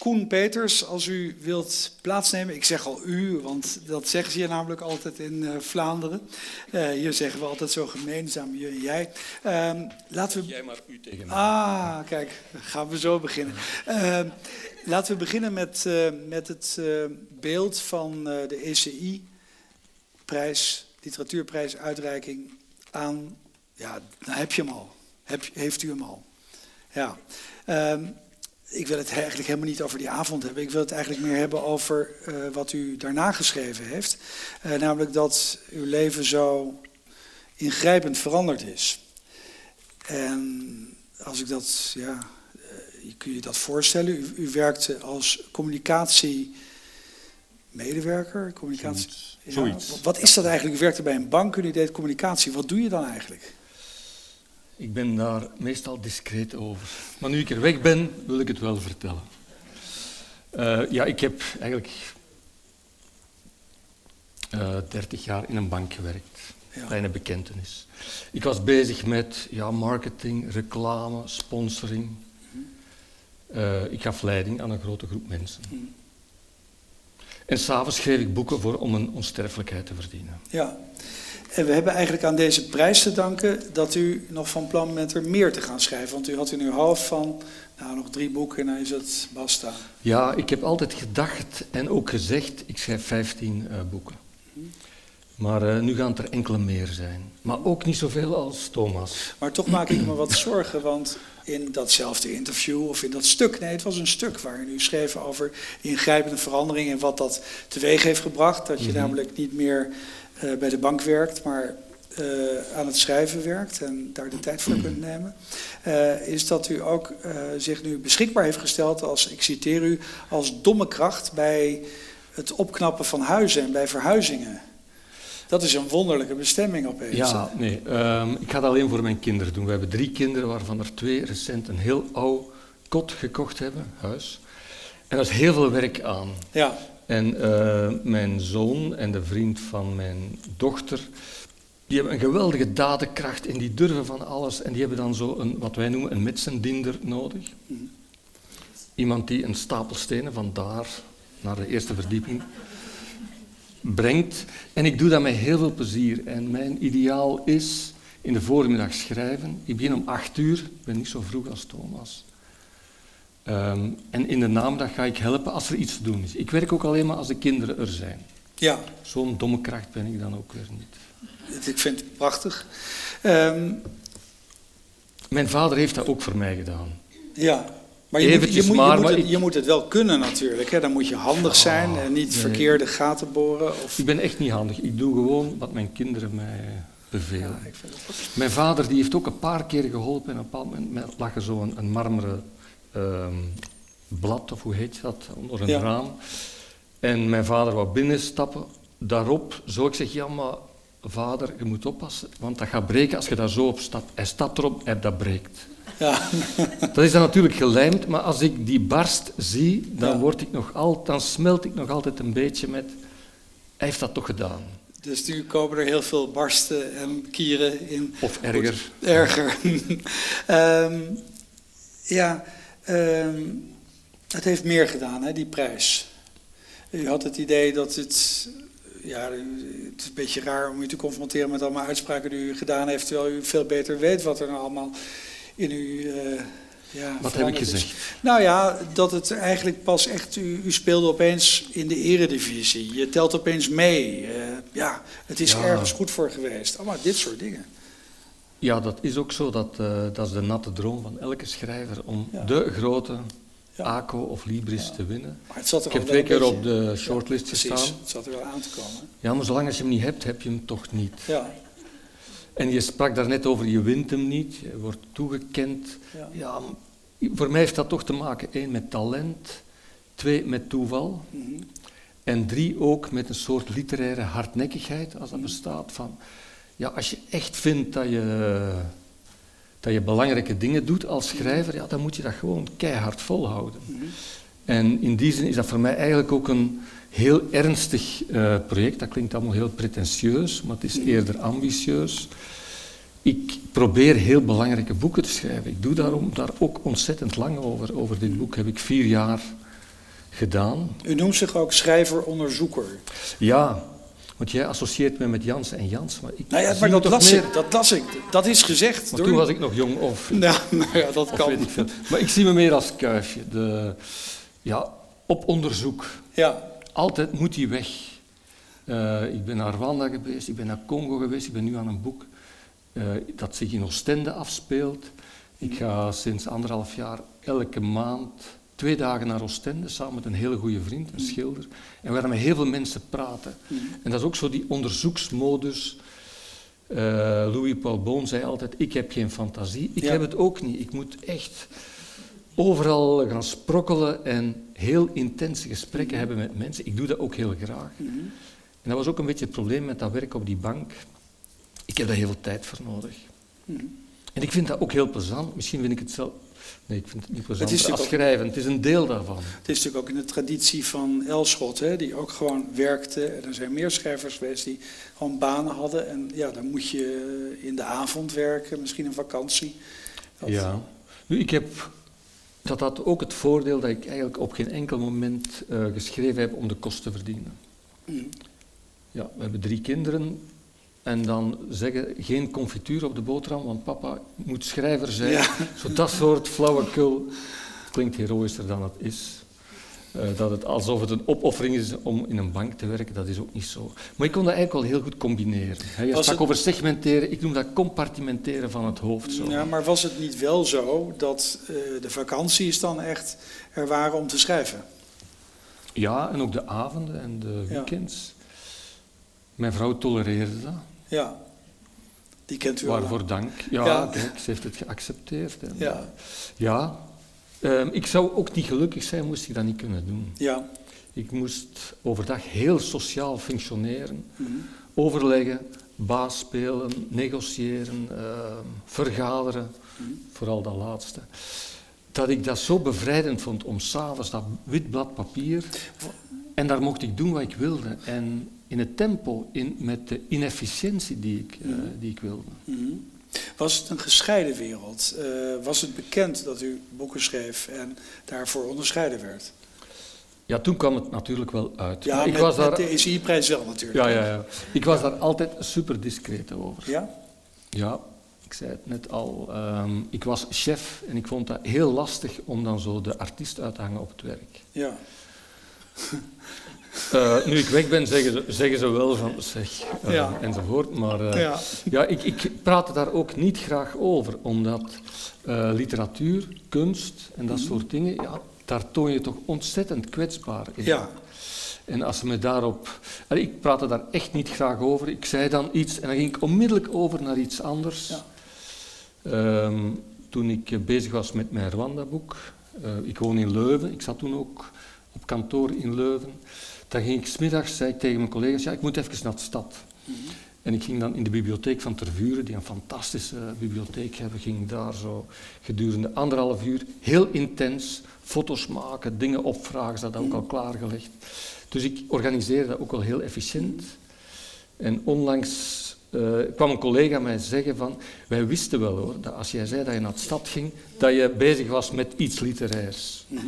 Koen Peters, als u wilt plaatsnemen. Ik zeg al u, want dat zeggen ze hier namelijk altijd in uh, Vlaanderen. Uh, hier zeggen we altijd zo gemeenzaam, je en jij. Uh, laten we... Jij maar u tegen mij. Ah, kijk, gaan we zo beginnen. Ehm, laten we beginnen met, uh, met het beeld van de ECI-prijs, literatuurprijs, uitreiking aan... Ja, nou heb je hem al. Heb, heeft u hem al. Ja. Ehm, ik wil het eigenlijk helemaal niet over die avond hebben. Ik wil het eigenlijk meer hebben over uh, wat u daarna geschreven heeft. Uh, namelijk dat uw leven zo ingrijpend veranderd is. En als ik dat, ja, uh, kun je dat voorstellen? U, u werkte als communicatiemedewerker, communicatie. Zoiets. Ja, wat is dat eigenlijk? U werkte bij een bank en u deed communicatie. Wat doe je dan eigenlijk? Ik ben daar meestal discreet over. Maar nu ik er weg ben, wil ik het wel vertellen. Uh, ja, ik heb eigenlijk uh, 30 jaar in een bank gewerkt. Ja. Kleine bekentenis. Ik was bezig met ja, marketing, reclame, sponsoring. Uh, ik gaf leiding aan een grote groep mensen. Mm. En s'avonds schreef ik boeken voor, om een onsterfelijkheid te verdienen. Ja. En we hebben eigenlijk aan deze prijs te danken dat u nog van plan bent er meer te gaan schrijven. Want u had in uw hoofd van, nou nog drie boeken en dan is het basta. Ja, ik heb altijd gedacht en ook gezegd, ik schrijf 15 uh, boeken. Maar uh, nu gaan het er enkele meer zijn. Maar ook niet zoveel als Thomas. Maar toch maak ik me wat zorgen, want in datzelfde interview of in dat stuk, nee, het was een stuk waarin u schreef over ingrijpende veranderingen en wat dat teweeg heeft gebracht. Dat je mm -hmm. namelijk niet meer uh, bij de bank werkt, maar uh, aan het schrijven werkt en daar de tijd voor kunt nemen, uh, is dat u ook zich nu beschikbaar heeft gesteld als, ik citeer u, als domme kracht bij het opknappen van huizen en bij verhuizingen. Dat is een wonderlijke bestemming opeens. Ja, nee. Um, ik ga het alleen voor mijn kinderen doen. We hebben drie kinderen, waarvan er twee recent een heel oud kot gekocht hebben, huis. En daar is heel veel werk aan. Ja. En uh, mijn zoon en de vriend van mijn dochter, die hebben een geweldige dadenkracht en die durven van alles. En die hebben dan zo een, wat wij noemen, een metsendiender nodig. Iemand die een stapel stenen van daar naar de eerste verdieping brengt. En ik doe dat met heel veel plezier. En mijn ideaal is in de voormiddag schrijven. Ik begin om acht uur, ik ben niet zo vroeg als Thomas. Um, en in de namiddag ga ik helpen als er iets te doen is. Ik werk ook alleen maar als de kinderen er zijn. Ja. Zo'n domme kracht ben ik dan ook weer niet. Ik vind het prachtig. Um... Mijn vader heeft dat ook voor mij gedaan. Ja, maar je, Eventjes moet, je, maar, moet, je, maar moet, het, ik... je moet het wel kunnen natuurlijk. Hè? Dan moet je handig zijn en niet nee. verkeerde gaten boren. Of... Ik ben echt niet handig. Ik doe gewoon wat mijn kinderen mij bevelen. Ja, ik vind het mijn vader die heeft ook een paar keer geholpen. En op een bepaald moment lag er zo'n een marmeren um, blad, of hoe heet dat, onder een Ja. raam. En mijn vader wou binnenstappen. Daarop zou ik zeggen, ja maar vader, je moet oppassen, want dat gaat breken als je daar zo op stapt. Hij stapt erop en dat breekt. Ja. Dat is dan natuurlijk gelijmd, maar als ik die barst zie, dan, Ja. word ik nog al, dan smelt ik nog altijd een beetje met... Hij heeft dat toch gedaan. Dus nu komen er heel veel barsten en kieren in. Of erger. Goed, erger. Ehm, ja, ehm, het heeft meer gedaan, hè, die prijs. U had het idee dat het... Ja, het is een beetje raar om u te confronteren met allemaal uitspraken die u gedaan heeft, terwijl u veel beter weet wat er nou allemaal in u... eh, ja, Wat heb ik is. gezegd? Nou ja, dat het eigenlijk pas echt, u, u speelde opeens in de eredivisie. Je telt opeens mee. Eh, ja, het is Ja. ergens goed voor geweest. Allemaal dit soort dingen. Ja, dat is ook zo. Dat, eh, dat is de natte droom van elke schrijver om Ja. de grote Ja. ACO of Libris Ja. te winnen. Maar het zat er Ik heb twee keer op de shortlist precies. gestaan. Het zat er wel aan te komen. Ja, maar zolang als je hem niet hebt, heb je hem toch niet. Ja, En je sprak daarnet over, je wint hem niet, je wordt toegekend. ja. Voor mij heeft dat toch te maken, één, met talent, twee, met toeval. Mhm. En drie, ook met een soort literaire hardnekkigheid, als dat bestaat. Van, ja, als je echt vindt dat je, dat je belangrijke dingen doet als schrijver, ja, dan moet je dat gewoon keihard volhouden. Mhm. En in die zin is dat voor mij eigenlijk ook een heel ernstig eh, project. Dat klinkt allemaal heel pretentieus, maar het is eerder ambitieus. Ik probeer heel belangrijke boeken te schrijven. Ik doe daarom daar ook ontzettend lang over. Over dit boek heb ik vier jaar gedaan. U noemt zich ook schrijver-onderzoeker. Ja, want jij associeert me met Jans en Jans. Maar, ik Nou ja, maar dat las, meer- ik, dat las ik. Dat is gezegd Maar door toen was ik nog jong of, Nou, nou ja, dat kan. weet ik veel. Maar ik zie me meer als kuifje. De, ja, op onderzoek. Ja, Altijd moet die weg. Eh, ik ben naar Rwanda geweest, ik ben naar Congo geweest, ik ben nu aan een boek eh, dat zich in Oostende afspeelt. Ik ga sinds anderhalf jaar elke maand twee dagen naar Oostende samen met een hele goede vriend, een schilder. En we gaan met heel veel mensen praten. En dat is ook zo die onderzoeksmodus. Eh, Louis Paul Boon zei altijd, ik heb geen fantasie. Ik Ja. heb het ook niet. Ik moet echt overal gaan sprokkelen en heel intense gesprekken hebben met mensen. Ik doe dat ook heel graag. En dat was ook een beetje het probleem met dat werk op die bank. Ik heb daar heel veel tijd voor nodig. En ik vind dat ook heel plezant. Misschien vind ik het zelf... Nee, ik vind het niet plezant Het is als natuurlijk schrijven. Het is een deel daarvan. het is natuurlijk ook in de traditie van Elschot, hè, die ook gewoon werkte. En er zijn meer schrijvers geweest die gewoon banen hadden. En ja, dan moet je in de avond werken, misschien een vakantie. Dat- Ja. Nu, ik heb... Dat had ook het voordeel dat ik eigenlijk op geen enkel moment eh, geschreven heb om de kost te verdienen. Mm. Ja, we hebben drie kinderen. En dan zeggen, geen confituur op de boterham, want papa moet schrijver zijn. Ja. Zo dat soort flauwekul. Klinkt heroïscher dan het is. Eh, dat het alsof het een opoffering is om in een bank te werken, dat is ook niet zo. Maar ik kon dat eigenlijk wel heel goed combineren. Je Was sprak het- over segmenteren, ik noem dat compartimenteren van het hoofd. Zo. Ja, maar was het niet wel zo dat eh, de vakanties dan echt er waren om te schrijven? Ja, en ook de avonden en de Ja. weekends. Mijn vrouw tolereerde dat. Ja, die kent u al. Waarvoor dank. Ja, Ja. kijk, ze heeft het geaccepteerd. En, Ja. ja. Ehm, ik zou ook niet gelukkig zijn, moest ik dat niet kunnen doen. Ja. Ik moest overdag heel sociaal functioneren, Mhm. overleggen, baas spelen, negociëren, ehm, vergaderen, Mhm. vooral dat laatste. Dat ik dat zo bevrijdend vond om s'avonds dat wit blad papier, en daar mocht ik doen wat ik wilde. En in het tempo, in, met de inefficiëntie die ik, eh, die ik wilde. Mhm. Was het een gescheiden wereld? Eh, was het bekend dat u boeken schreef en daarvoor onderscheiden werd? Ja, toen kwam het natuurlijk wel uit. Ja, Maar ik met, was daar, de ECI-prijs wel natuurlijk. ja, ja, ja. Ik was daar altijd super discreet over. Ja? Ja, ik zei het net al. ehm, ik was chef en ik vond dat heel lastig om dan zo de artiest uit te hangen op het werk. Ja. Eh, nu ik weg ben, zeggen ze, zeggen ze wel van zeg, eh, Ja. enzovoort. Maar eh, Ja. ja, ik, ik praat daar ook niet graag over, omdat literatuur, kunst en dat soort dingen, ja, daar toon je toch ontzettend kwetsbaar in. Ja. En als ze me daarop... Allee, ik praatte daar echt niet graag over. Ik zei dan iets en dan ging ik onmiddellijk over naar iets anders. Ja. Ehm, toen ik bezig was met mijn Rwanda-boek, ik woon in Leuven, ik zat toen ook op kantoor in Leuven, dan ging ik smiddags, zei ik tegen mijn collega's, ja, ik moet even naar de stad. Mhm. En ik ging dan in de bibliotheek van Tervuren, die een fantastische bibliotheek hebben, ging daar zo gedurende anderhalf uur heel intens foto's maken, dingen opvragen, ze hadden ook al klaargelegd. Dus ik organiseerde dat ook wel heel efficiënt. En onlangs eh, kwam een collega mij zeggen van, wij wisten wel hoor, dat als jij zei dat je naar de stad ging, dat je bezig was met iets literairs. Mhm.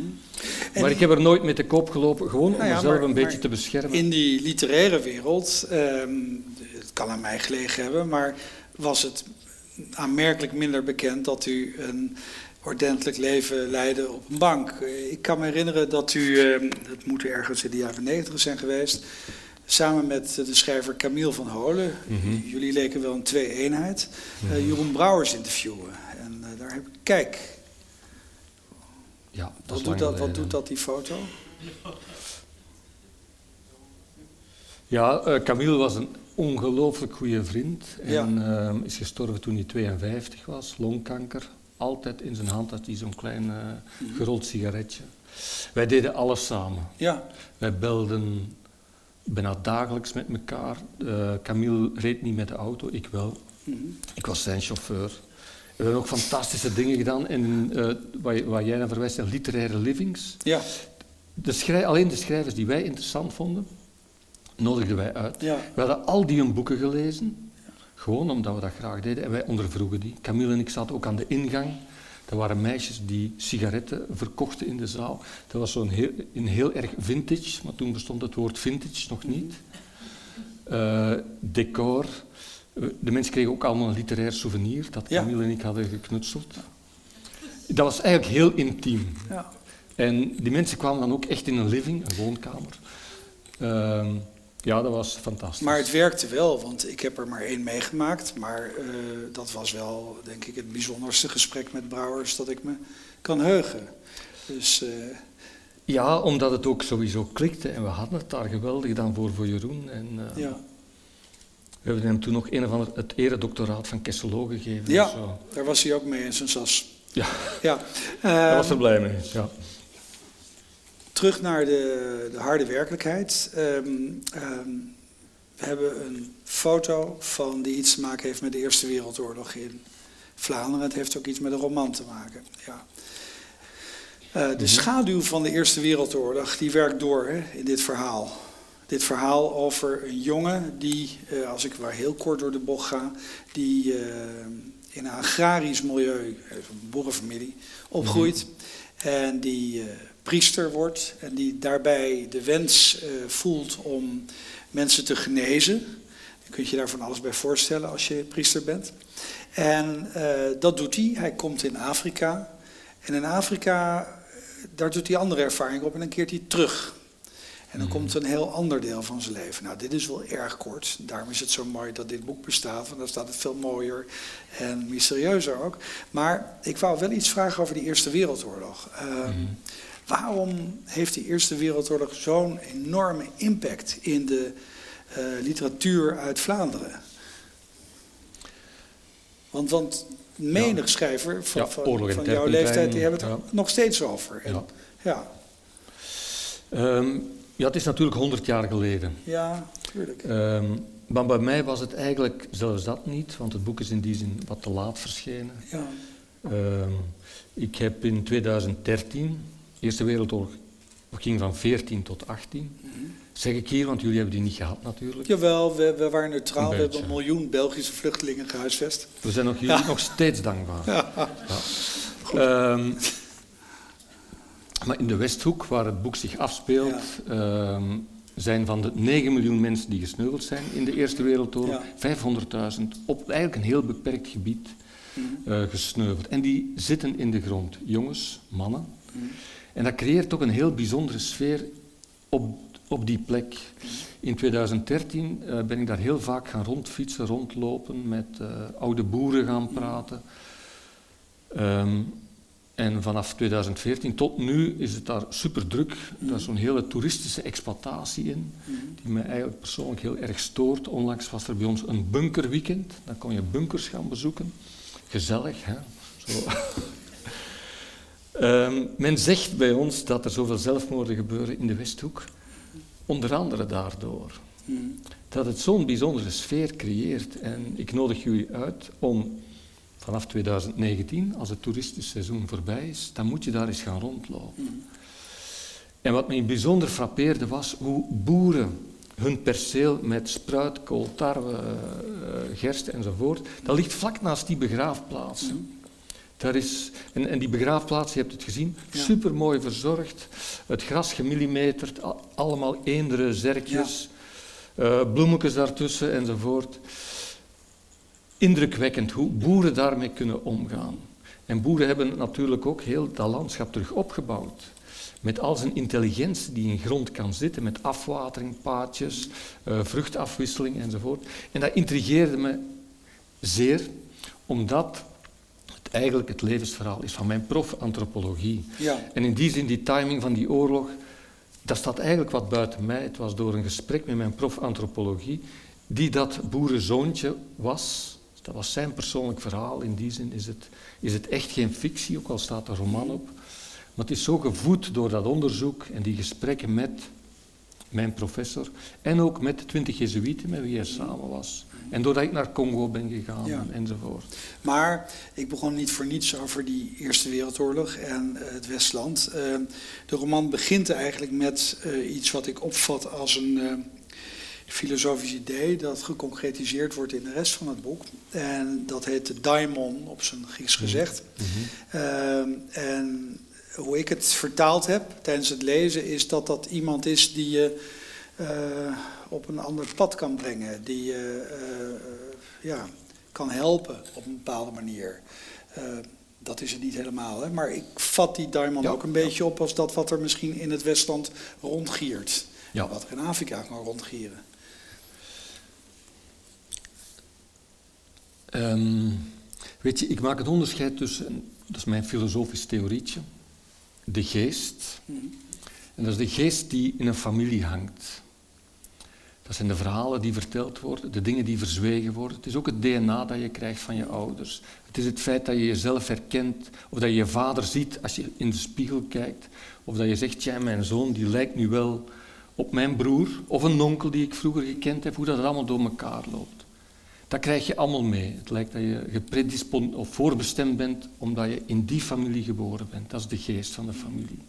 En Maar ik heb er nooit mee te koop gelopen, gewoon Nou om ja, mezelf maar- een beetje maar te beschermen. In die literaire wereld, ehm, het kan aan mij gelegen hebben, maar was het aanmerkelijk minder bekend dat u een ordentelijk leven leidde op een bank. Ik kan me herinneren dat u, ehm, het moet ergens in de jaren negentig zijn geweest, samen met de schrijver Camille van Holen, Mhm. jullie leken wel een twee-eenheid, eh, Jeroen Brouwers interviewen. En eh, daar heb ik, kijk, Ja, dat wat is doet dat, wat doet dat die foto? Ja, eh, Camille was een ongelooflijk goede vriend. Ja. En ehm, is gestorven toen hij 52 was, longkanker. Altijd in zijn hand had hij zo'n klein eh, Mhm. gerold sigaretje. Wij deden alles samen. Ja, Wij belden bijna dagelijks met elkaar. Eh, Camille reed niet met de auto, ik wel. mhm. Ik was zijn chauffeur. We hebben ook fantastische dingen gedaan. En eh, waar, waar jij naar verwijst, zijn literaire livings. ja, De alleen de schrijvers die wij interessant vonden, nodigden wij uit. ja. We hadden al die hun boeken gelezen, gewoon omdat we dat graag deden. En wij ondervroegen die. Camille en ik zaten ook aan de ingang. Er waren meisjes die sigaretten verkochten in de zaal. Dat was zo'n heel, een heel erg vintage, maar toen bestond het woord vintage nog niet. Uh, decor. De mensen kregen ook allemaal een literair souvenir dat Camille en ik hadden geknutseld. Dat was eigenlijk heel intiem. Ja. En die mensen kwamen dan ook echt in een living, een woonkamer. Uh, ja, dat was fantastisch. Maar het werkte wel, want ik heb er maar één meegemaakt. Maar uh, dat was wel, denk ik, het bijzonderste gesprek met Brouwers dat ik me kan heugen. Dus, uh... Ja, omdat het ook sowieso klikte en we hadden het daar geweldig dan voor, voor Jeroen. En, uh, ja. We hebben hem toen nog een of ander het eredoctoraat van Kesselo gegeven. Ja, zo. daar was hij ook mee in zijn sas. Ja, ja. daar was er blij mee. Ja. Terug naar de, de harde werkelijkheid. Um, um, we hebben een foto van die iets te maken heeft met de Eerste Wereldoorlog in Vlaanderen. Het heeft ook iets met een roman te maken. Ja. Uh, de mhm. schaduw van de Eerste Wereldoorlog die werkt door hè, in dit verhaal. Dit verhaal over een jongen die, uh, als ik maar heel kort door de bocht ga, die uh, in een agrarisch milieu, een boerenfamilie, opgroeit. Mhm. En die priester wordt en die daarbij de wens voelt om mensen te genezen. Je kunt je daar van alles bij voorstellen als je priester bent. En uh, dat doet hij. Hij komt in Afrika. En in Afrika, eh, daar doet hij andere ervaringen op en dan keert hij terug. En dan komt een heel ander deel van zijn leven. Nou, dit is wel erg kort. Daarom is het zo mooi dat dit boek bestaat. Want dan staat het veel mooier en mysterieuzer ook. Maar ik wou wel iets vragen over die Eerste Wereldoorlog. Uh, mm. Waarom heeft de Eerste Wereldoorlog zo'n enorme impact in de uh, literatuur uit Vlaanderen? Want, want menig schrijver van, ja, van, van jouw leeftijd, die hebben het nog steeds over. En, ja. Um, ja, het is natuurlijk honderd jaar geleden. Ja, tuurlijk. Um, maar bij mij was het eigenlijk zelfs dat niet, want het boek is in die zin wat te laat verschenen. Ja. Um, ik heb in 2013 Eerste Wereldoorlog ging van 14 tot 18. Mm -hmm. Zeg ik hier, want jullie hebben die niet gehad natuurlijk. Jawel, we, we waren neutraal. we hebben een miljoen Belgische vluchtelingen gehuisvest. We zijn nog, jullie nog steeds dankbaar. Ja. ja. Um, maar in de Westhoek, waar het boek zich afspeelt, um, zijn van de 9 miljoen mensen die gesneuveld zijn in de Eerste Wereldoorlog, 500.000 op eigenlijk een heel beperkt gebied uh, gesneuveld. En die zitten in de grond. Jongens, mannen. Mm en dat creëert toch een heel bijzondere sfeer op, op die plek. In 2013 uh, eh, ben ik daar heel vaak gaan rondfietsen, rondlopen, met uh, oude boeren gaan praten. Um, en vanaf 2014 tot nu is het daar super druk. Daar is zo'n hele toeristische exploitatie in, die mij eigenlijk persoonlijk heel erg stoort. Onlangs was er bij ons een bunkerweekend. Dan kon je bunkers gaan bezoeken. Gezellig, hè? Zo. Um, men zegt bij ons dat er zoveel zelfmoorden gebeuren in de Westhoek, onder andere daardoor. Hmm. Dat het zo'n bijzondere sfeer creëert. En ik nodig jullie uit om vanaf 2019, als het toeristisch seizoen voorbij is, dan moet je daar eens gaan rondlopen. Hmm. En wat mij bijzonder frappeerde was hoe boeren hun perceel met spruitkool, tarwe, uh, gerst enzovoort, dat ligt vlak naast die begraafplaatsen. Hmm. Daar is, en, en die begraafplaats, je hebt het gezien, ja. super mooi verzorgd. Het gras gemillimeterd, allemaal eendere zerkjes, ja. uh, bloemetjes daartussen enzovoort. Indrukwekkend hoe boeren daarmee kunnen omgaan. En boeren hebben natuurlijk ook heel dat landschap terug opgebouwd. Met al zijn intelligentie die in grond kan zitten, met afwatering, paadjes, uh, vruchtafwisseling enzovoort. En dat intrigeerde me zeer, omdat eigenlijk het levensverhaal is van mijn prof antropologie. Ja. En in die zin, die timing van die oorlog, dat staat eigenlijk wat buiten mij. Het was door een gesprek met mijn prof antropologie, die dat boerenzoontje was. Dat was zijn persoonlijk verhaal. In die zin is het, is het echt geen fictie, ook al staat er roman op. Maar het is zo gevoed door dat onderzoek en die gesprekken met mijn professor en ook met de twintig Jezuïeten met wie hij samen was. En doordat ik naar Congo ben gegaan enzovoort. Maar ik begon niet voor niets over die Eerste Wereldoorlog en uh, het Westland. Uh, de roman begint eigenlijk met uh, iets wat ik opvat als een filosofisch idee dat geconcretiseerd wordt in de rest van het boek. En dat heet de daimon, op zijn Grieks Mhm. gezegd. Ehm, en hoe ik het vertaald heb tijdens het lezen is dat dat iemand is die je eh, op een ander pad kan brengen. Die je eh, ja, kan helpen op een bepaalde manier. Eh, dat is het niet helemaal, hè? maar ik vat die daimon Ja, ook een ja. beetje op als dat wat er misschien in het Westland rondgiert. Ja. Wat er in Afrika kan rondgieren. Ehm, weet je, ik maak het onderscheid tussen, dat is mijn filosofisch theorietje, de geest. Mhm. En dat is de geest die in een familie hangt. Dat zijn de verhalen die verteld worden, de dingen die verzwegen worden. Het is ook het DNA dat je krijgt van je ouders. Het is het feit dat je jezelf herkent, of dat je je vader ziet als je in de spiegel kijkt. Of dat je zegt, ja, mijn zoon die lijkt nu wel op mijn broer, of een onkel die ik vroeger gekend heb, hoe dat allemaal door elkaar loopt. Dat krijg je allemaal mee. Het lijkt dat je gepredispon of voorbestemd bent omdat je in die familie geboren bent. Dat is de geest van de familie.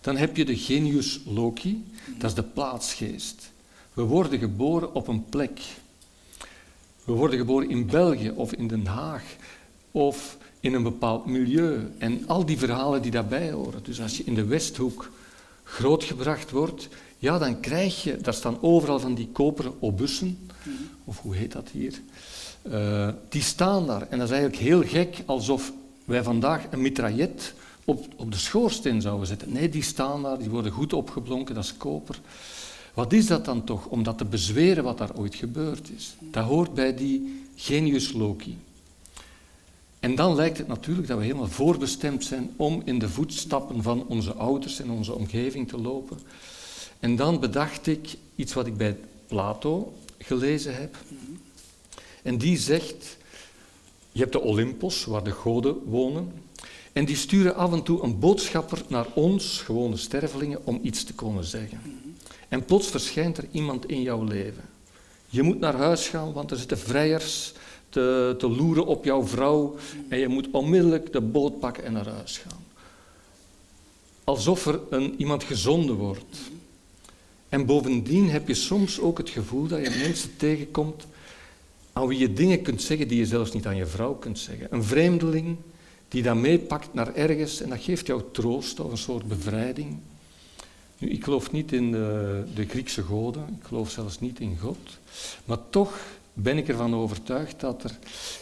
Dan heb je de genius loci, dat is de plaatsgeest. We worden geboren op een plek. We worden geboren in België of in Den Haag of in een bepaald milieu. En al die verhalen die daarbij horen. Dus als je in de Westhoek grootgebracht wordt, ja, dan krijg je, daar staan overal van die koperen obussen, of hoe heet dat hier, Eh, die staan daar. En dat is eigenlijk heel gek, alsof wij vandaag een mitraillet op, op de schoorsteen zouden zetten. Nee, die staan daar, die worden goed opgeblonken, dat is koper. Wat is dat dan toch? Om dat te bezweren wat daar ooit gebeurd is. Dat hoort bij die genius loci. En dan lijkt het natuurlijk dat we helemaal voorbestemd zijn om in de voetstappen van onze ouders en onze omgeving te lopen. En dan bedacht ik iets wat ik bij Plato gelezen heb. En die zegt, je hebt de Olympos, waar de goden wonen. En die sturen af en toe een boodschapper naar ons, gewone stervelingen, om iets te komen zeggen. En plots verschijnt er iemand in jouw leven. Je moet naar huis gaan, want er zitten vrijers te, te loeren op jouw vrouw. En je moet onmiddellijk de boot pakken en naar huis gaan. Alsof er een, iemand gezonden wordt. En bovendien heb je soms ook het gevoel dat je mensen tegenkomt aan wie je dingen kunt zeggen die je zelfs niet aan je vrouw kunt zeggen. Een vreemdeling die dat meepakt naar ergens en dat geeft jou troost of een soort bevrijding. Nu, ik geloof niet in de, de Griekse goden, ik geloof zelfs niet in God, maar toch ben ik ervan overtuigd dat er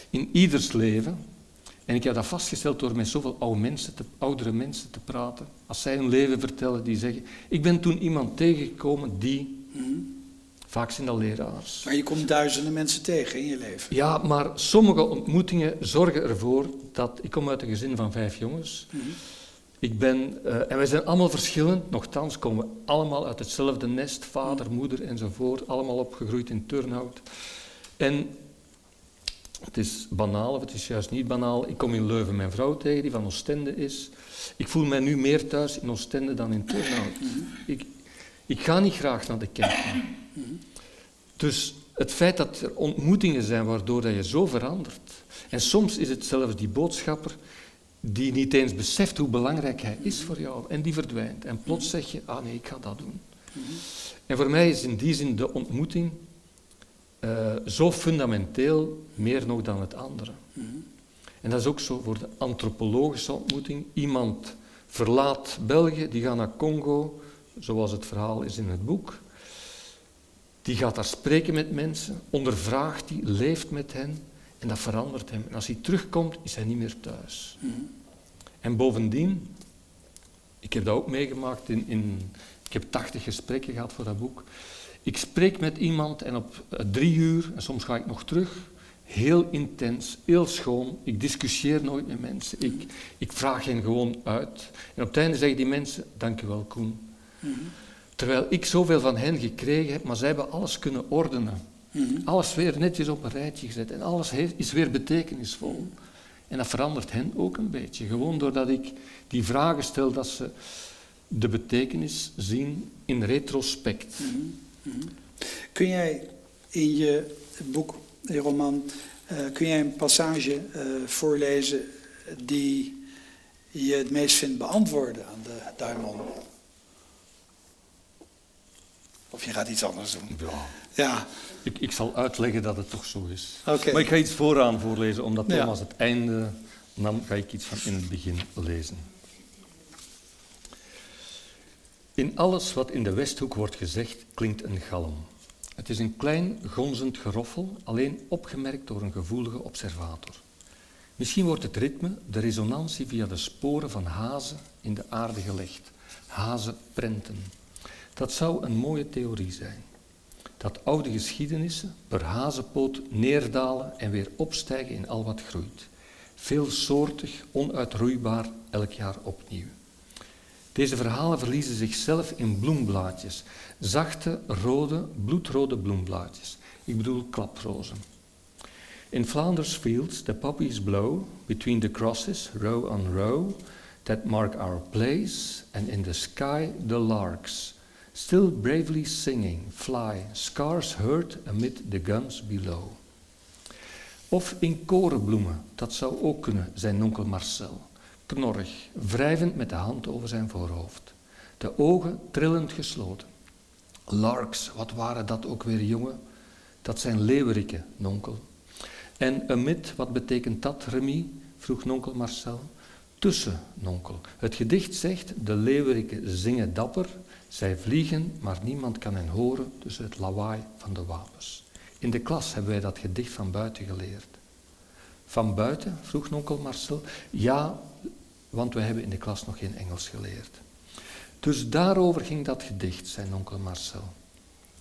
in ieders leven, en ik heb dat vastgesteld door met zoveel oude mensen te, oudere mensen te praten, als zij hun leven vertellen, die zeggen, ik ben toen iemand tegengekomen die, vaak zijn dat leraars, Maar je komt duizenden mensen tegen in je leven. ja, maar sommige ontmoetingen zorgen ervoor dat... Ik kom uit een gezin van vijf jongens. Ik ben, eh, en wij zijn allemaal verschillend, nochtans komen we allemaal uit hetzelfde nest, vader, moeder enzovoort, allemaal opgegroeid in Turnhout. En het is banaal of het is juist niet banaal. Ik kom in Leuven mijn vrouw tegen, die van Oostende is. Ik voel mij nu meer thuis in Oostende dan in Turnhout. Ik, ik ga niet graag naar de kerk. Dus het feit dat er ontmoetingen zijn waardoor dat je zo verandert. En soms is het zelfs die boodschapper die niet eens beseft hoe belangrijk hij is voor jou. En die verdwijnt. En plots zeg je, ah nee, ik ga dat doen. En voor mij is in die zin de ontmoeting eh, zo fundamenteel, meer nog dan het andere. En dat is ook zo voor de antropologische ontmoeting. Iemand verlaat België, die gaat naar Congo, zoals het verhaal is in het boek. Die gaat daar spreken met mensen, ondervraagt die, leeft met hen en dat verandert hem. En als hij terugkomt, is hij niet meer thuis. En bovendien, ik heb dat ook meegemaakt in, in ik heb tachtig gesprekken gehad voor dat boek. Ik spreek met iemand en op eh, drie uur, en soms ga ik nog terug, heel intens, heel schoon. Ik discussieer nooit met mensen. Ik, ik vraag hen gewoon uit. En op het einde zeggen die mensen, dank u wel Koen. Terwijl ik zoveel van hen gekregen heb, maar zij hebben alles kunnen ordenen. Alles weer netjes op een rijtje gezet en alles heeft, is weer betekenisvol. En dat verandert hen ook een beetje. Gewoon doordat ik die vragen stel, dat ze de betekenis zien in retrospect. Kun jij in je boek, je roman, eh, kun jij een passage eh, voorlezen die je het meest vindt beantwoorden aan de Daimon? Of je gaat iets anders doen? Ja. Ja, Ik, ik zal uitleggen dat het toch zo is. Maar ik ga iets vooraan voorlezen, omdat Ja. Thomas het einde nam, ga ik iets van in het begin lezen. In alles wat in de Westhoek wordt gezegd, klinkt een galm. Het is een klein, gonzend geroffel, alleen opgemerkt door een gevoelige observator. Misschien wordt het ritme, de resonantie via de sporen van hazen in de aarde gelegd. Hazenprenten. Dat zou een mooie theorie zijn. Dat oude geschiedenissen per hazenpoot neerdalen en weer opstijgen in al wat groeit. Veelsoortig, onuitroeibaar, elk jaar opnieuw. Deze verhalen verliezen zichzelf in bloemblaadjes, zachte, rode, bloedrode bloemblaadjes. Ik bedoel klaprozen. In Flanders fields the poppies blow between the crosses, row on row, that mark our place, and in the sky the larks, still bravely singing, fly, scarce heard amid the guns below. Of in korenbloemen, dat zou ook kunnen, zei onkel Marcel. Knorrig, wrijvend met de hand over zijn voorhoofd. De ogen trillend gesloten. Larks, wat waren dat ook weer, jongen? Dat zijn leeuweriken, nonkel. En amid, wat betekent dat, Remy? vroeg nonkel Marcel. Tussen, nonkel. Het gedicht zegt, de leeuweriken zingen dapper, zij vliegen, maar niemand kan hen horen tussen het lawaai van de wapens. In de klas hebben wij dat gedicht van buiten geleerd. Van buiten? vroeg nonkel Marcel. Ja, want wij hebben in de klas nog geen Engels geleerd. Dus daarover ging dat gedicht, zei onkel Marcel.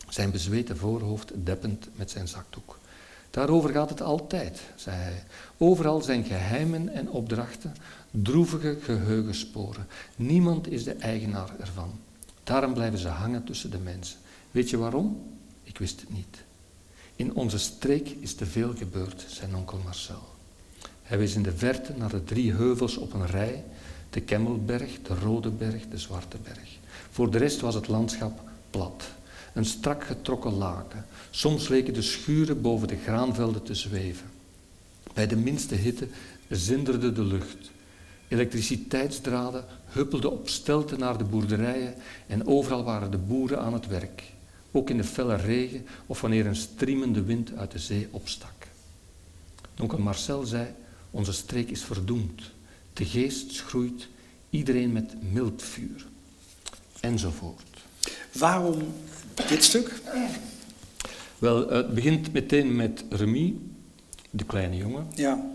Zijn bezweten voorhoofd deppend met zijn zakdoek. Daarover gaat het altijd, zei hij. Overal zijn geheimen en opdrachten, droevige geheugensporen. Niemand is de eigenaar ervan. Daarom blijven ze hangen tussen de mensen. Weet je waarom? Ik wist het niet. In onze streek is te veel gebeurd, zei onkel Marcel. Hij wees in de verte naar de drie heuvels op een rij, de Kemmelberg, de Rode Berg, de Zwarte Berg. Voor de rest was het landschap plat, een strak getrokken laken. Soms leken de schuren boven de graanvelden te zweven. Bij de minste hitte zinderde de lucht. Elektriciteitsdraden huppelden op stelten naar de boerderijen en overal waren de boeren aan het werk. Ook in de felle regen of wanneer een striemende wind uit de zee opstak. Onkel Marcel zei, onze streek is verdoemd. De geest schroeit, iedereen met mild vuur. Enzovoort. waarom dit stuk? Wel, het begint meteen met Remy, de kleine jongen, Ja,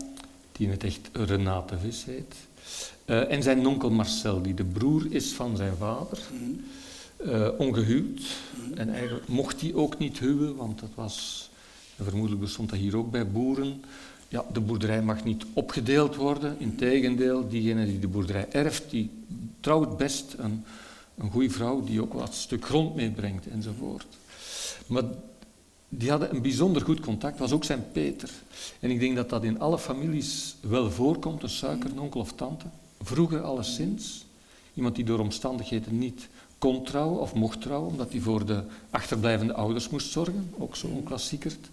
die in het echt Renate Vis heet. Eh, en zijn onkel Marcel, die de broer is van zijn vader. Eh, ongehuwd. En eigenlijk mocht hij ook niet huwen, want dat was, en vermoedelijk bestond dat hier ook bij boeren. Ja, de boerderij mag niet opgedeeld worden. Integendeel, diegene die de boerderij erft, die trouwt best een, een goede vrouw die ook wat stuk grond meebrengt enzovoort. Maar die hadden een bijzonder goed contact, was ook zijn Peter. En ik denk dat dat in alle families wel voorkomt, een suikernonkel of tante. Vroeger alleszins, iemand die door omstandigheden niet kon trouwen of mocht trouwen, omdat hij voor de achterblijvende ouders moest zorgen, ook zo'n klassiekert.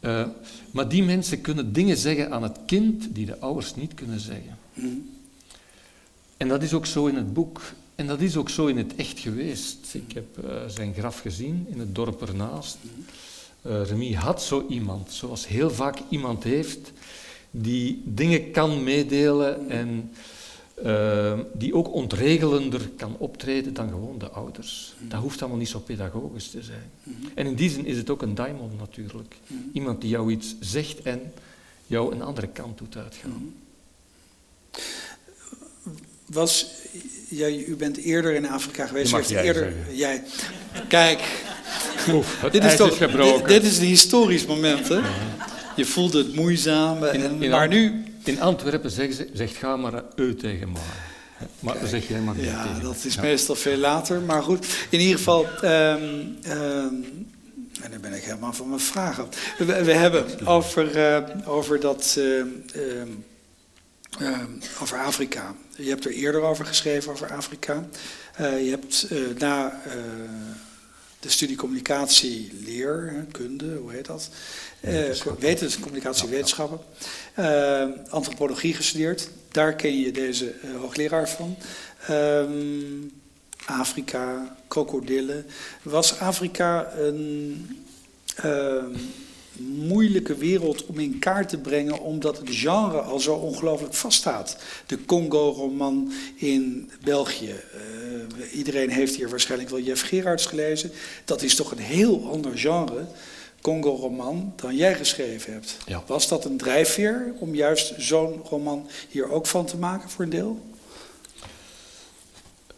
Eh, maar die mensen kunnen dingen zeggen aan het kind die de ouders niet kunnen zeggen. En dat is ook zo in het boek. En dat is ook zo in het echt geweest. Ik heb eh, zijn graf gezien in het dorp ernaast. Eh Remy had zo iemand, zoals heel vaak iemand heeft, die dingen kan meedelen en eh, die ook ontregelender kan optreden dan gewoon de ouders. Dat hoeft allemaal niet zo pedagogisch te zijn. En in die zin is het ook een daimon natuurlijk. Iemand die jou iets zegt en jou een andere kant doet uitgaan. was, jij, u bent eerder in Afrika geweest. Je mag jij eerder, zeggen. jij. Kijk, Oef, het dit is toch is gebroken. Dit, dit is een historisch moment, hè? Je voelde het moeizaam, en, In- in maar nu, In Antwerpen zeggen ze, zegt ga maar eu tegen mij. Maar dan zeg jij maar Ja, tegen dat is Ja. meestal veel later. Maar goed, in ieder geval. ehm, ehm, en dan ben ik helemaal van mijn vragen. We, we hebben over, eh, over dat. ehm, ehm, ehm, over Afrika. Je hebt er eerder over geschreven, over Afrika. Eh, je hebt eh, na eh, de studie communicatie, leer, hè, kunde, hoe heet dat? Eh Wetenschappen. wetens, communicatiewetenschappen. Eh, antropologie gestudeerd. Daar ken je deze eh, hoogleraar van. Ehm, Afrika, krokodillen. Was Afrika een ehm, moeilijke wereld om in kaart te brengen, omdat het genre al zo ongelooflijk vaststaat? De Congo-roman in België. Uh, iedereen heeft hier waarschijnlijk wel Jeff Gerards gelezen. Dat is toch een heel ander genre Congo-roman dan jij geschreven hebt. Ja. Was dat een drijfveer om juist zo'n roman hier ook van te maken voor een deel?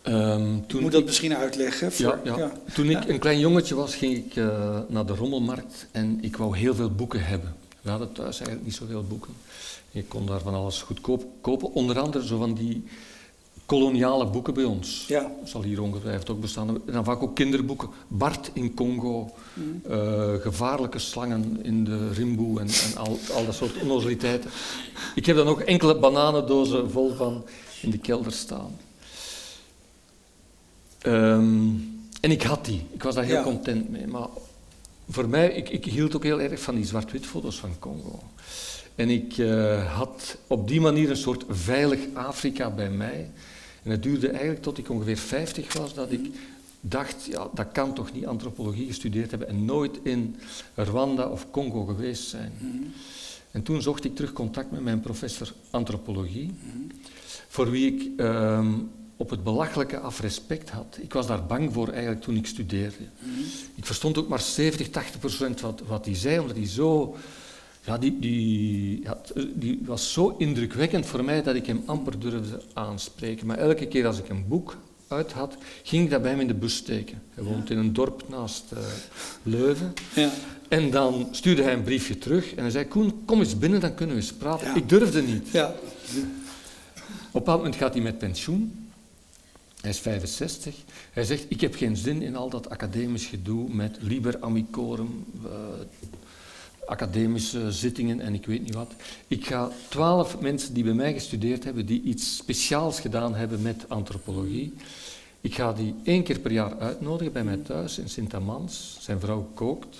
Um, toen Moet dat misschien uitleggen? Voor, ja, ja. Toen ik een klein jongetje was, ging ik uh, naar de rommelmarkt en ik wou heel veel boeken hebben. We hadden thuis eigenlijk niet zoveel boeken. Ik kon daar van alles goedkoop kopen. Onder andere zo van die koloniale boeken bij ons. Ja. Zal hier ongetwijfeld ook bestaan. En dan vaak ook kinderboeken. Bart in Congo. Mm. Uh, gevaarlijke slangen in de Rimboe en, en al, al, dat soort onnozeliteiten. Ik heb dan ook enkele bananendozen vol van in de kelder staan. Um, en ik had die. Ik was daar heel ja. content mee. Maar voor mij, ik, ik hield ook heel erg van die zwart-wit foto's van Congo. En ik uh, had op die manier een soort veilig Afrika bij mij. En het duurde eigenlijk tot ik ongeveer 50 was dat ik dacht, ja, dat kan toch niet antropologie gestudeerd hebben en nooit in Rwanda of Congo geweest zijn. Mhm. En toen zocht ik terug contact met mijn professor antropologie, voor wie ik ehm, op het belachelijke af respect had. Ik was daar bang voor eigenlijk toen ik studeerde. Ik verstond ook maar 70, 80 procent wat, wat hij zei, omdat hij zo... Ja, die, die, had, die was zo indrukwekkend voor mij dat ik hem amper durfde aanspreken. Maar elke keer als ik een boek uit had, ging ik dat bij hem in de bus steken. Hij woont in een dorp naast uh, Leuven. Ja. En dan stuurde hij een briefje terug en hij zei, Koen, kom eens binnen, dan kunnen we eens praten. Ja. Ik durfde niet. Ja. Op een bepaald moment gaat hij met pensioen. Hij is 65. Hij zegt, ik heb geen zin in al dat academisch gedoe met liber amicorum, uh, academische zittingen en ik weet niet wat. Ik ga twaalf mensen die bij mij gestudeerd hebben, die iets speciaals gedaan hebben met antropologie, ik ga die één keer per jaar uitnodigen bij mij thuis in Sint-Amans. Zijn vrouw kookt.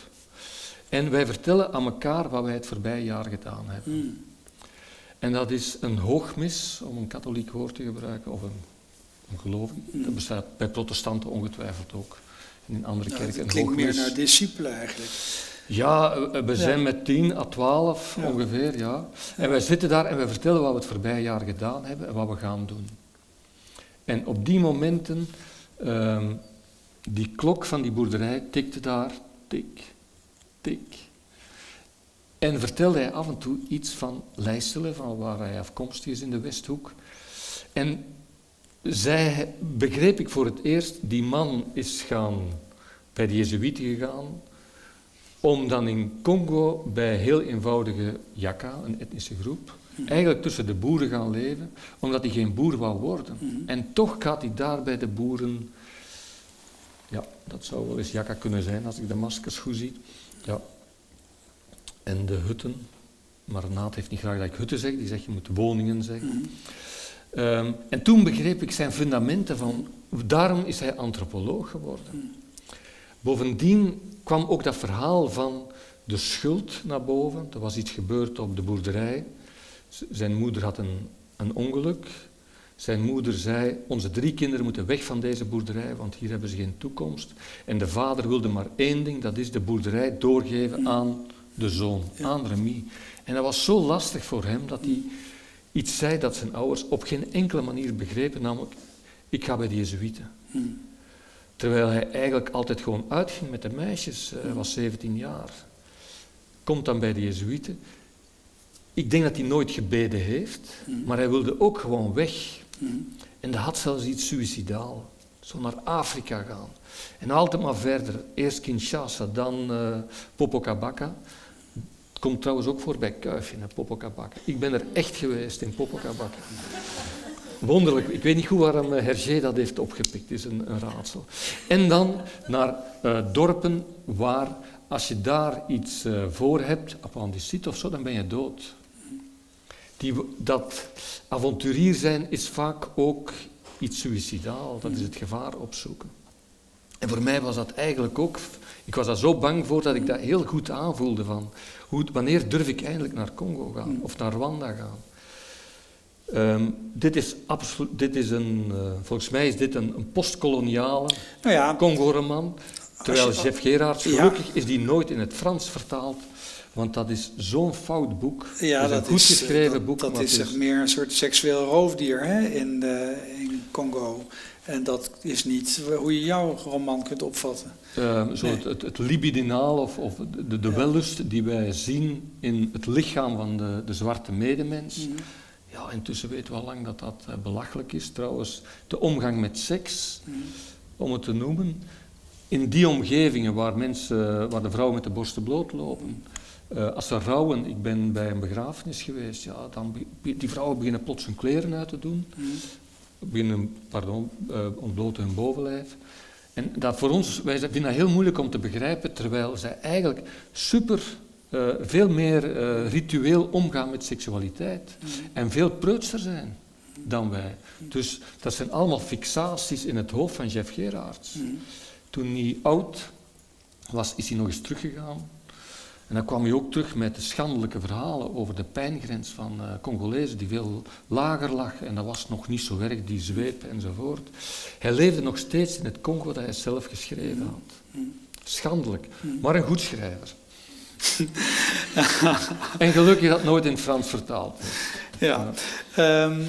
En wij vertellen aan elkaar wat wij het voorbije jaar gedaan hebben. Mm. En dat is een hoogmis, om een katholiek woord te gebruiken, of een, een geloof. Dat bestaat bij protestanten ongetwijfeld ook. En in andere Nou, kerken het een klinkt meer hoogmis. naar discipelen eigenlijk. Ja, eh, we zijn Ja. met 10 à 12 Ja. ongeveer, ja. En wij zitten daar en wij vertellen wat we het voorbije jaar gedaan hebben en wat we gaan doen. En op die momenten, ehm, die klok van die boerderij tikte daar, tik, tik. En vertelde hij af en toe iets van Leiselen, van waar hij afkomstig is in de Westhoek. En zij begreep ik voor het eerst, die man is gaan bij de Jezuïeten gegaan, om dan in Congo bij heel eenvoudige Jaka, een etnische groep, eigenlijk tussen de boeren gaan leven, omdat hij geen boer wou worden. Mhm. En toch gaat hij daar bij de boeren, ja, dat zou wel eens Jaka kunnen zijn als ik de maskers goed zie, ja. En de hutten, maar Naat heeft niet graag dat ik hutten zeg, die zegt je moet woningen zeggen. Mhm. Ehm, en toen begreep ik zijn fundamenten van, daarom is hij antropoloog geworden. Bovendien kwam ook dat verhaal van de schuld naar boven. Er was iets gebeurd op de boerderij. Zijn moeder had een, een ongeluk. Zijn moeder zei, onze drie kinderen moeten weg van deze boerderij, want hier hebben ze geen toekomst. En de vader wilde maar één ding, dat is de boerderij doorgeven aan de zoon, aan Remy. En dat was zo lastig voor hem dat hij iets zei dat zijn ouders op geen enkele manier begrepen, namelijk, ik ga bij de Jezuïeten. Terwijl hij eigenlijk altijd gewoon uitging met de meisjes, eh, hij was 17 jaar. Komt dan bij de Jezuïeten. Ik denk dat hij nooit gebeden heeft, maar hij wilde ook gewoon weg. En dat had zelfs iets suicidaal. Zo naar Afrika gaan. En altijd maar verder. Eerst Kinshasa, dan eh Popocabaka. Het komt trouwens ook voor bij Kuifje, Popocabaka. Ik ben er echt geweest in Popocabaka. Wonderlijk. Ik weet niet goed waarom eh, Hergé dat heeft opgepikt. Is een, een raadsel. En dan naar eh, dorpen waar, als je daar iets eh, voor hebt, appendicit of zo, dan ben je dood. Die, dat avonturier zijn is vaak ook iets suicidaal. Dat is het gevaar opzoeken. En voor mij was dat eigenlijk ook... Ik was daar zo bang voor dat ik dat heel goed aanvoelde van... Hoe, wanneer durf ik eindelijk naar Congo gaan? Of naar Rwanda gaan? Ehm, dit is absoluut, dit is een, uh, volgens mij is dit een, een postkoloniale nou ja, Congo-roman. Terwijl Jeff Gerards, gelukkig is die nooit in het Frans vertaald. Want dat is zo'n fout boek. Ja, dat, dat is een goed is, geschreven dat, boek. Dat maar is het echt meer een soort seksueel roofdier hè, in, de, in Congo. En dat is niet hoe je jouw roman kunt opvatten. Uh, zo Nee. het, het, het libidinaal of, of de, de Ja. wellust die wij zien in het lichaam van de, de zwarte medemens. Mhm. Ja, intussen weten we al lang dat dat eh, belachelijk is. Trouwens, de omgang met seks, Mhm. om het te noemen, in die omgevingen waar mensen, waar de vrouwen met de borsten bloot lopen. eh, als ze rouwen, ik ben bij een begrafenis geweest, ja, dan die vrouwen beginnen plots hun kleren uit te doen, Mhm. beginnen, pardon, eh, ontbloten hun bovenlijf. En dat voor ons, wij vinden dat heel moeilijk om te begrijpen, terwijl zij eigenlijk super, eh, veel meer eh, ritueel omgaan met seksualiteit. Mhm. En veel preutser zijn dan wij. Dus dat zijn allemaal fixaties in het hoofd van Jeff Gerards. Mhm. Toen hij oud was, is hij nog eens teruggegaan. En dan kwam hij ook terug met de schandelijke verhalen over de pijngrens van eh Congolezen die veel lager lag. En dat was nog niet zo erg, die zweep enzovoort. Hij leefde nog steeds in het Congo dat hij zelf geschreven had. Mhm. Schandelijk, maar een goed schrijver. en gelukkig dat nooit in het Frans vertaald. Ja. Ehm,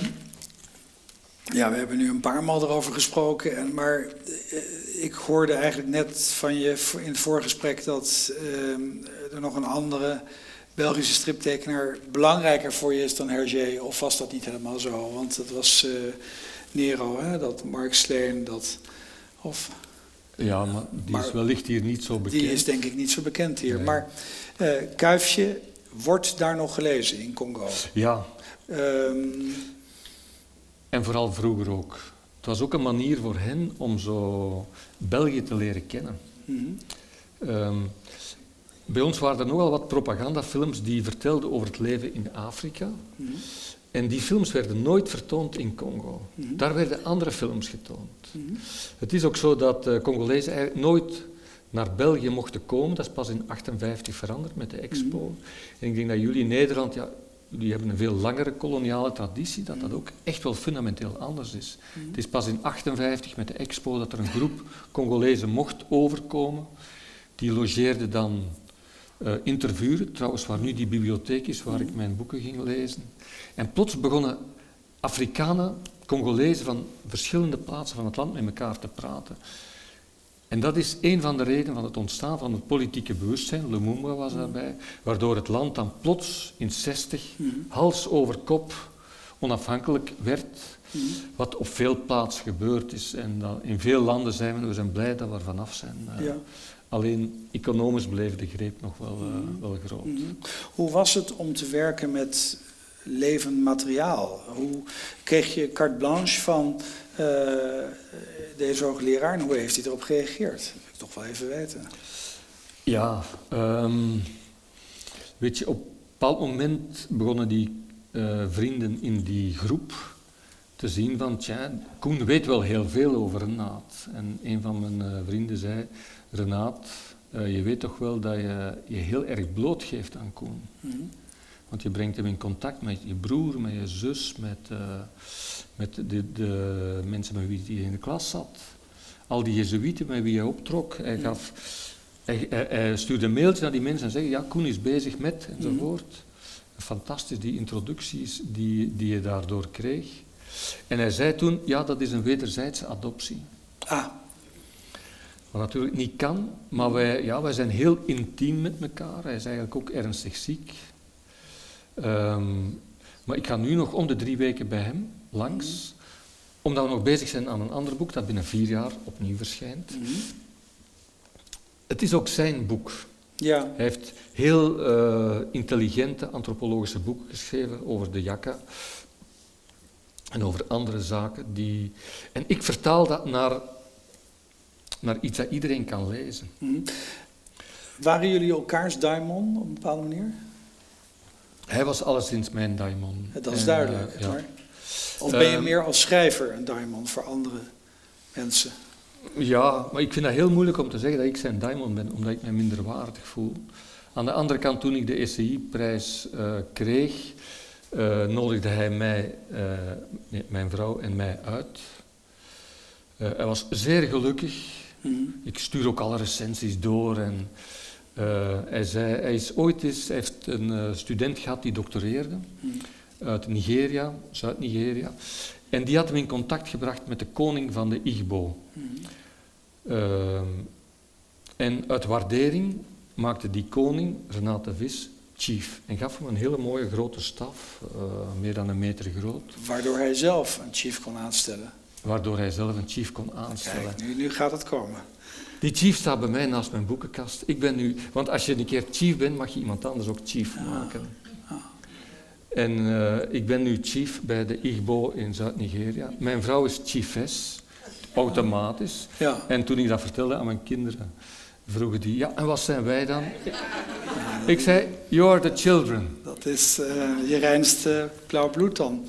ja, we hebben nu een paar maal erover gesproken. En, maar eh, ik hoorde eigenlijk net van je in het voorgesprek dat ehm, er nog een andere Belgische striptekenaar belangrijker voor je is dan Hergé. Of was dat niet helemaal zo? Want het was eh, Nero, hè? dat Mark Sleen, dat... Of, Ja, maar die Maar is wellicht hier niet zo bekend. die is denk ik niet zo bekend hier. Nee. Maar eh, Kuifje wordt daar nog gelezen in Congo. Ja, Ehm, en vooral vroeger ook. Het was ook een manier voor hen om zo België te leren kennen. mhm. Ehm, bij ons waren er nogal wat propagandafilms die vertelden over het leven in Afrika. Mhm. En die films werden nooit vertoond in Congo. Mhm. Daar werden andere films getoond. Mhm. Het is ook zo dat de Congolezen eigenlijk nooit naar België mochten komen. Dat is pas in 1958 veranderd met de expo. En ik denk dat jullie in Nederland, ja, die hebben een veel langere koloniale traditie, dat dat ook echt wel fundamenteel anders is. Het is pas in 1958 met de expo dat er een groep Congolezen mocht overkomen. Die logeerden dan Tervuren, trouwens waar nu die bibliotheek is waar ik mijn boeken ging lezen. En plots begonnen Afrikanen, Congolezen van verschillende plaatsen van het land met elkaar te praten. En dat is een van de redenen van het ontstaan van het politieke bewustzijn, Lumumba was daarbij, waardoor het land dan plots in 60 Mhm. hals over kop onafhankelijk werd, Mhm. wat op veel plaatsen gebeurd is. En in veel landen zijn we, we zijn blij dat we er vanaf zijn. Eh, Ja. Alleen economisch bleef de greep nog wel, eh, wel groot. Mhm. Hoe was het om te werken met levend materiaal? Hoe kreeg je carte blanche van eh, deze hoogleraar en hoe heeft hij erop gereageerd? Dat wil ik toch wel even weten. Ja, ehm, weet je, op een bepaald moment begonnen die eh, vrienden in die groep te zien van, tja, Koen weet wel heel veel over Renaat. En een van mijn vrienden zei, Renaat, eh, je weet toch wel dat je je heel erg blootgeeft aan Koen. Mhm. Want je brengt hem in contact met je broer, met je zus, met, eh, met de, de mensen met wie hij in de klas zat. Al die jezuïeten met wie hij optrok. Hij, gaf, hij, hij, hij stuurde mailtjes naar die mensen en zei, ja, Koen is bezig met, enzovoort. Fantastisch, die introducties die, die je daardoor kreeg. En hij zei toen, ja, dat is een wederzijdse adoptie. Ah, Wat natuurlijk niet kan, maar wij, ja, wij zijn heel intiem met elkaar. Hij is eigenlijk ook ernstig ziek. Ehm, maar ik ga nu nog om de drie weken bij hem langs, omdat we nog bezig zijn aan een ander boek dat binnen vier jaar opnieuw verschijnt. mhm. Het is ook zijn boek. ja. Hij heeft heel eh, intelligente antropologische boeken geschreven over de Jaka en over andere zaken. Die... En ik vertaal dat naar, naar iets dat iedereen kan lezen. Mhm. Waren jullie elkaars daimon op een bepaalde manier? Hij was alleszins mijn daimon. Dat is En, duidelijk. eh, ja. maar- Of ben je Ehm, meer als schrijver een daimon voor andere mensen? Ja, maar ik vind dat heel moeilijk om te zeggen dat ik zijn diamond ben, omdat ik mij minder waardig voel. Aan de andere kant, toen ik de ECI-prijs eh, kreeg, uh, nodigde hij mij, uh, mijn vrouw en mij uit. Hij was zeer gelukkig. Mm. Ik stuur ook alle recensies door. En, hij, zei, hij is ooit eens, hij heeft een student gehad die doctoreerde mm. uit Nigeria, Zuid-Nigeria. En die had hem in contact gebracht met de koning van de Igbo. Mm. en uit waardering maakte die koning, Renate Vis, chief. En gaf hem een hele mooie grote staf, uh, meer dan een meter groot. Waardoor hij zelf een chief kon aanstellen. Waardoor hij zelf een chief kon aanstellen. Kijk, nu, nu gaat het komen. Die chief staat bij mij naast mijn boekenkast. Ik ben nu, want als je een keer chief bent, mag je iemand anders ook chief maken. Ah. En uh, ik ben nu chief bij de Igbo in Zuid-Nigeria. Mijn vrouw is chiefess, automatisch. Ja. En toen ik dat vertelde aan mijn kinderen, vroegen die, ja, en wat zijn wij dan? Ik zei, you are the children. Dat is uh, je reinste blauw bloed dan.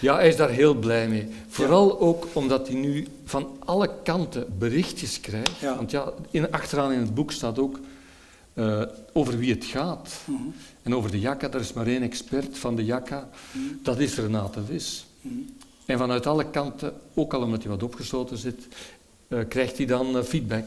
Ja, hij is daar heel blij mee. Vooral ook omdat hij nu van alle kanten berichtjes krijgt. Want ja, in, achteraan in het boek staat ook uh, over wie het gaat. Mm -hmm. En over de Jakka, er is maar één expert van de Jakka. Mm -hmm. Dat is Renate Vis. Mm -hmm. En vanuit alle kanten, ook al omdat hij wat opgesloten zit, uh, krijgt hij dan feedback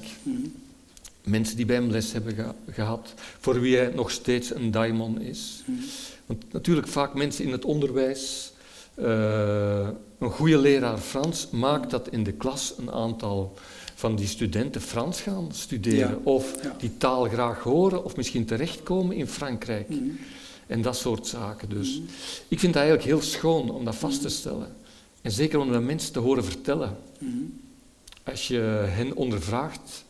mensen die bij hem les hebben gehad, voor wie hij nog steeds een daimon is. Mhm. Want natuurlijk vaak mensen in het onderwijs, uh, een goede leraar Frans maakt dat in de klas een aantal van die studenten Frans gaan studeren, of die taal graag horen, of misschien terechtkomen in Frankrijk. Mhm. En dat soort zaken. Dus mhm. ik vind dat eigenlijk heel schoon om dat vast te stellen. En zeker om de mensen te horen vertellen. Als je hen ondervraagt,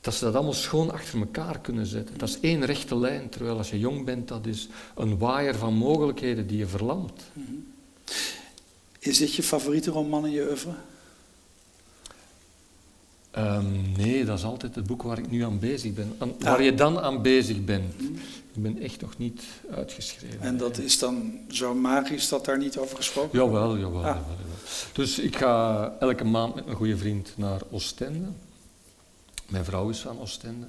dat ze dat allemaal schoon achter elkaar kunnen zetten. Dat is één rechte lijn, terwijl als je jong bent, dat is een waaier van mogelijkheden die je verlamt. Mhm. Is dit je favoriete roman in je oeuvre? Um, nee, dat is altijd het boek waar ik nu aan bezig ben. waar je dan aan bezig bent. Mhm. Ik ben echt nog niet uitgeschreven. En dat is dan zo magisch dat daar niet over gesproken wordt? Jawel, jawel, ah. jawel, jawel. Dus ik ga elke maand met mijn goede vriend naar Oostende. Mijn vrouw is van Oostende.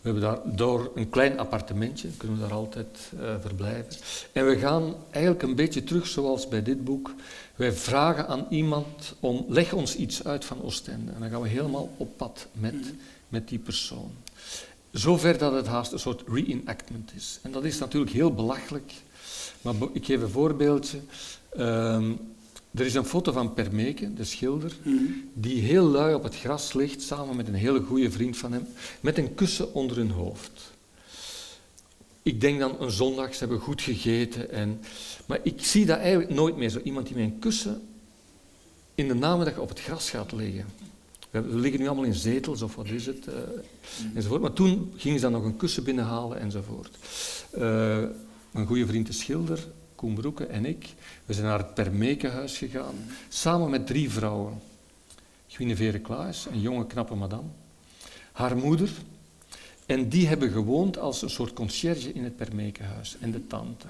We hebben daar door een klein appartementje, kunnen we daar altijd uh, verblijven. En we gaan eigenlijk een beetje terug zoals bij dit boek. Wij vragen aan iemand om, leg ons iets uit van Oostende. En dan gaan we helemaal op pad met, met die persoon. Zover dat het haast een soort reenactment is. En dat is natuurlijk heel belachelijk. Maar ik geef een voorbeeldje. Uh, er is een foto van Permeke, de schilder, mhm. die heel lui op het gras ligt, samen met een hele goede vriend van hem, met een kussen onder hun hoofd. Ik denk dan een zondag, ze hebben goed gegeten. En, maar ik zie dat eigenlijk nooit meer, zo iemand die met een kussen in de namiddag op het gras gaat liggen. We liggen nu allemaal in zetels of wat is het, uh, enzovoort. Maar toen gingen ze dan nog een kussen binnenhalen enzovoort. Uh, een goede vriend, de schilder, Koen Broeke en ik, we zijn naar het Permekenhuis gegaan, samen met drie vrouwen. Guinevere Klaas, een jonge knappe madame, haar moeder, en die hebben gewoond als een soort conciërge in het Permekenhuis, en de tante.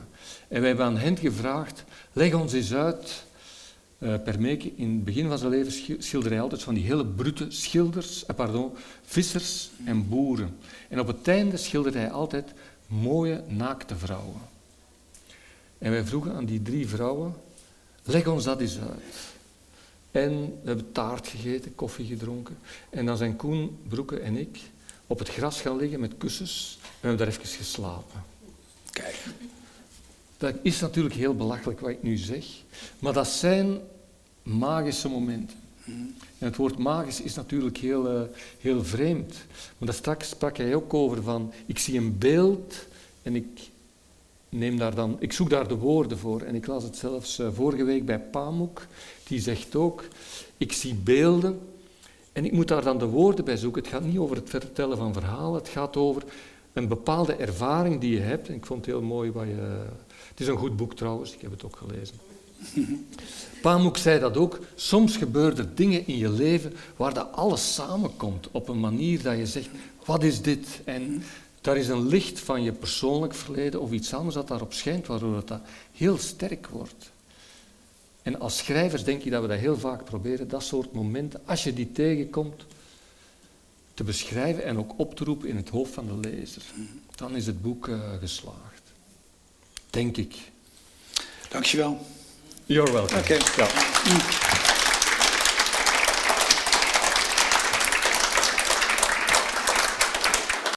En wij hebben aan hen gevraagd, leg ons eens uit, uh, Permeke, in het begin van zijn leven schilderde hij altijd van die hele brute schilders, eh, pardon, vissers en boeren. En op het einde schilderde hij altijd mooie naakte vrouwen. En wij vroegen aan die drie vrouwen, leg ons dat eens uit. En we hebben taart gegeten, koffie gedronken. En dan zijn Koen, Broeke en ik op het gras gaan liggen met kussens. En we hebben daar even geslapen. Kijk. Dat is natuurlijk heel belachelijk wat ik nu zeg. Maar dat zijn magische momenten. En het woord magisch is natuurlijk heel, uh, heel vreemd. Maar daar straks sprak hij ook over van, ik zie een beeld en ik neem daar dan, ik zoek daar de woorden voor. En ik las het zelfs uh, vorige week bij Pamuk. Die zegt ook, ik zie beelden en ik moet daar dan de woorden bij zoeken. Het gaat niet over het vertellen van verhalen, het gaat over een bepaalde ervaring die je hebt. En ik vond het heel mooi wat je... Het is een goed boek trouwens, ik heb het ook gelezen. Pamuk zei dat ook. Soms gebeuren er dingen in je leven waar dat alles samenkomt op een manier dat je zegt, wat is dit? En daar is een licht van je persoonlijk verleden of iets anders dat daarop schijnt, waardoor het dat heel sterk wordt. En als schrijvers denk je dat we dat heel vaak proberen, dat soort momenten, als je die tegenkomt, te beschrijven en ook op te roepen in het hoofd van de lezer. Dan is het boek uh, geslaagd. Denk ik. Dankjewel. You're welcome. Oké. Ja.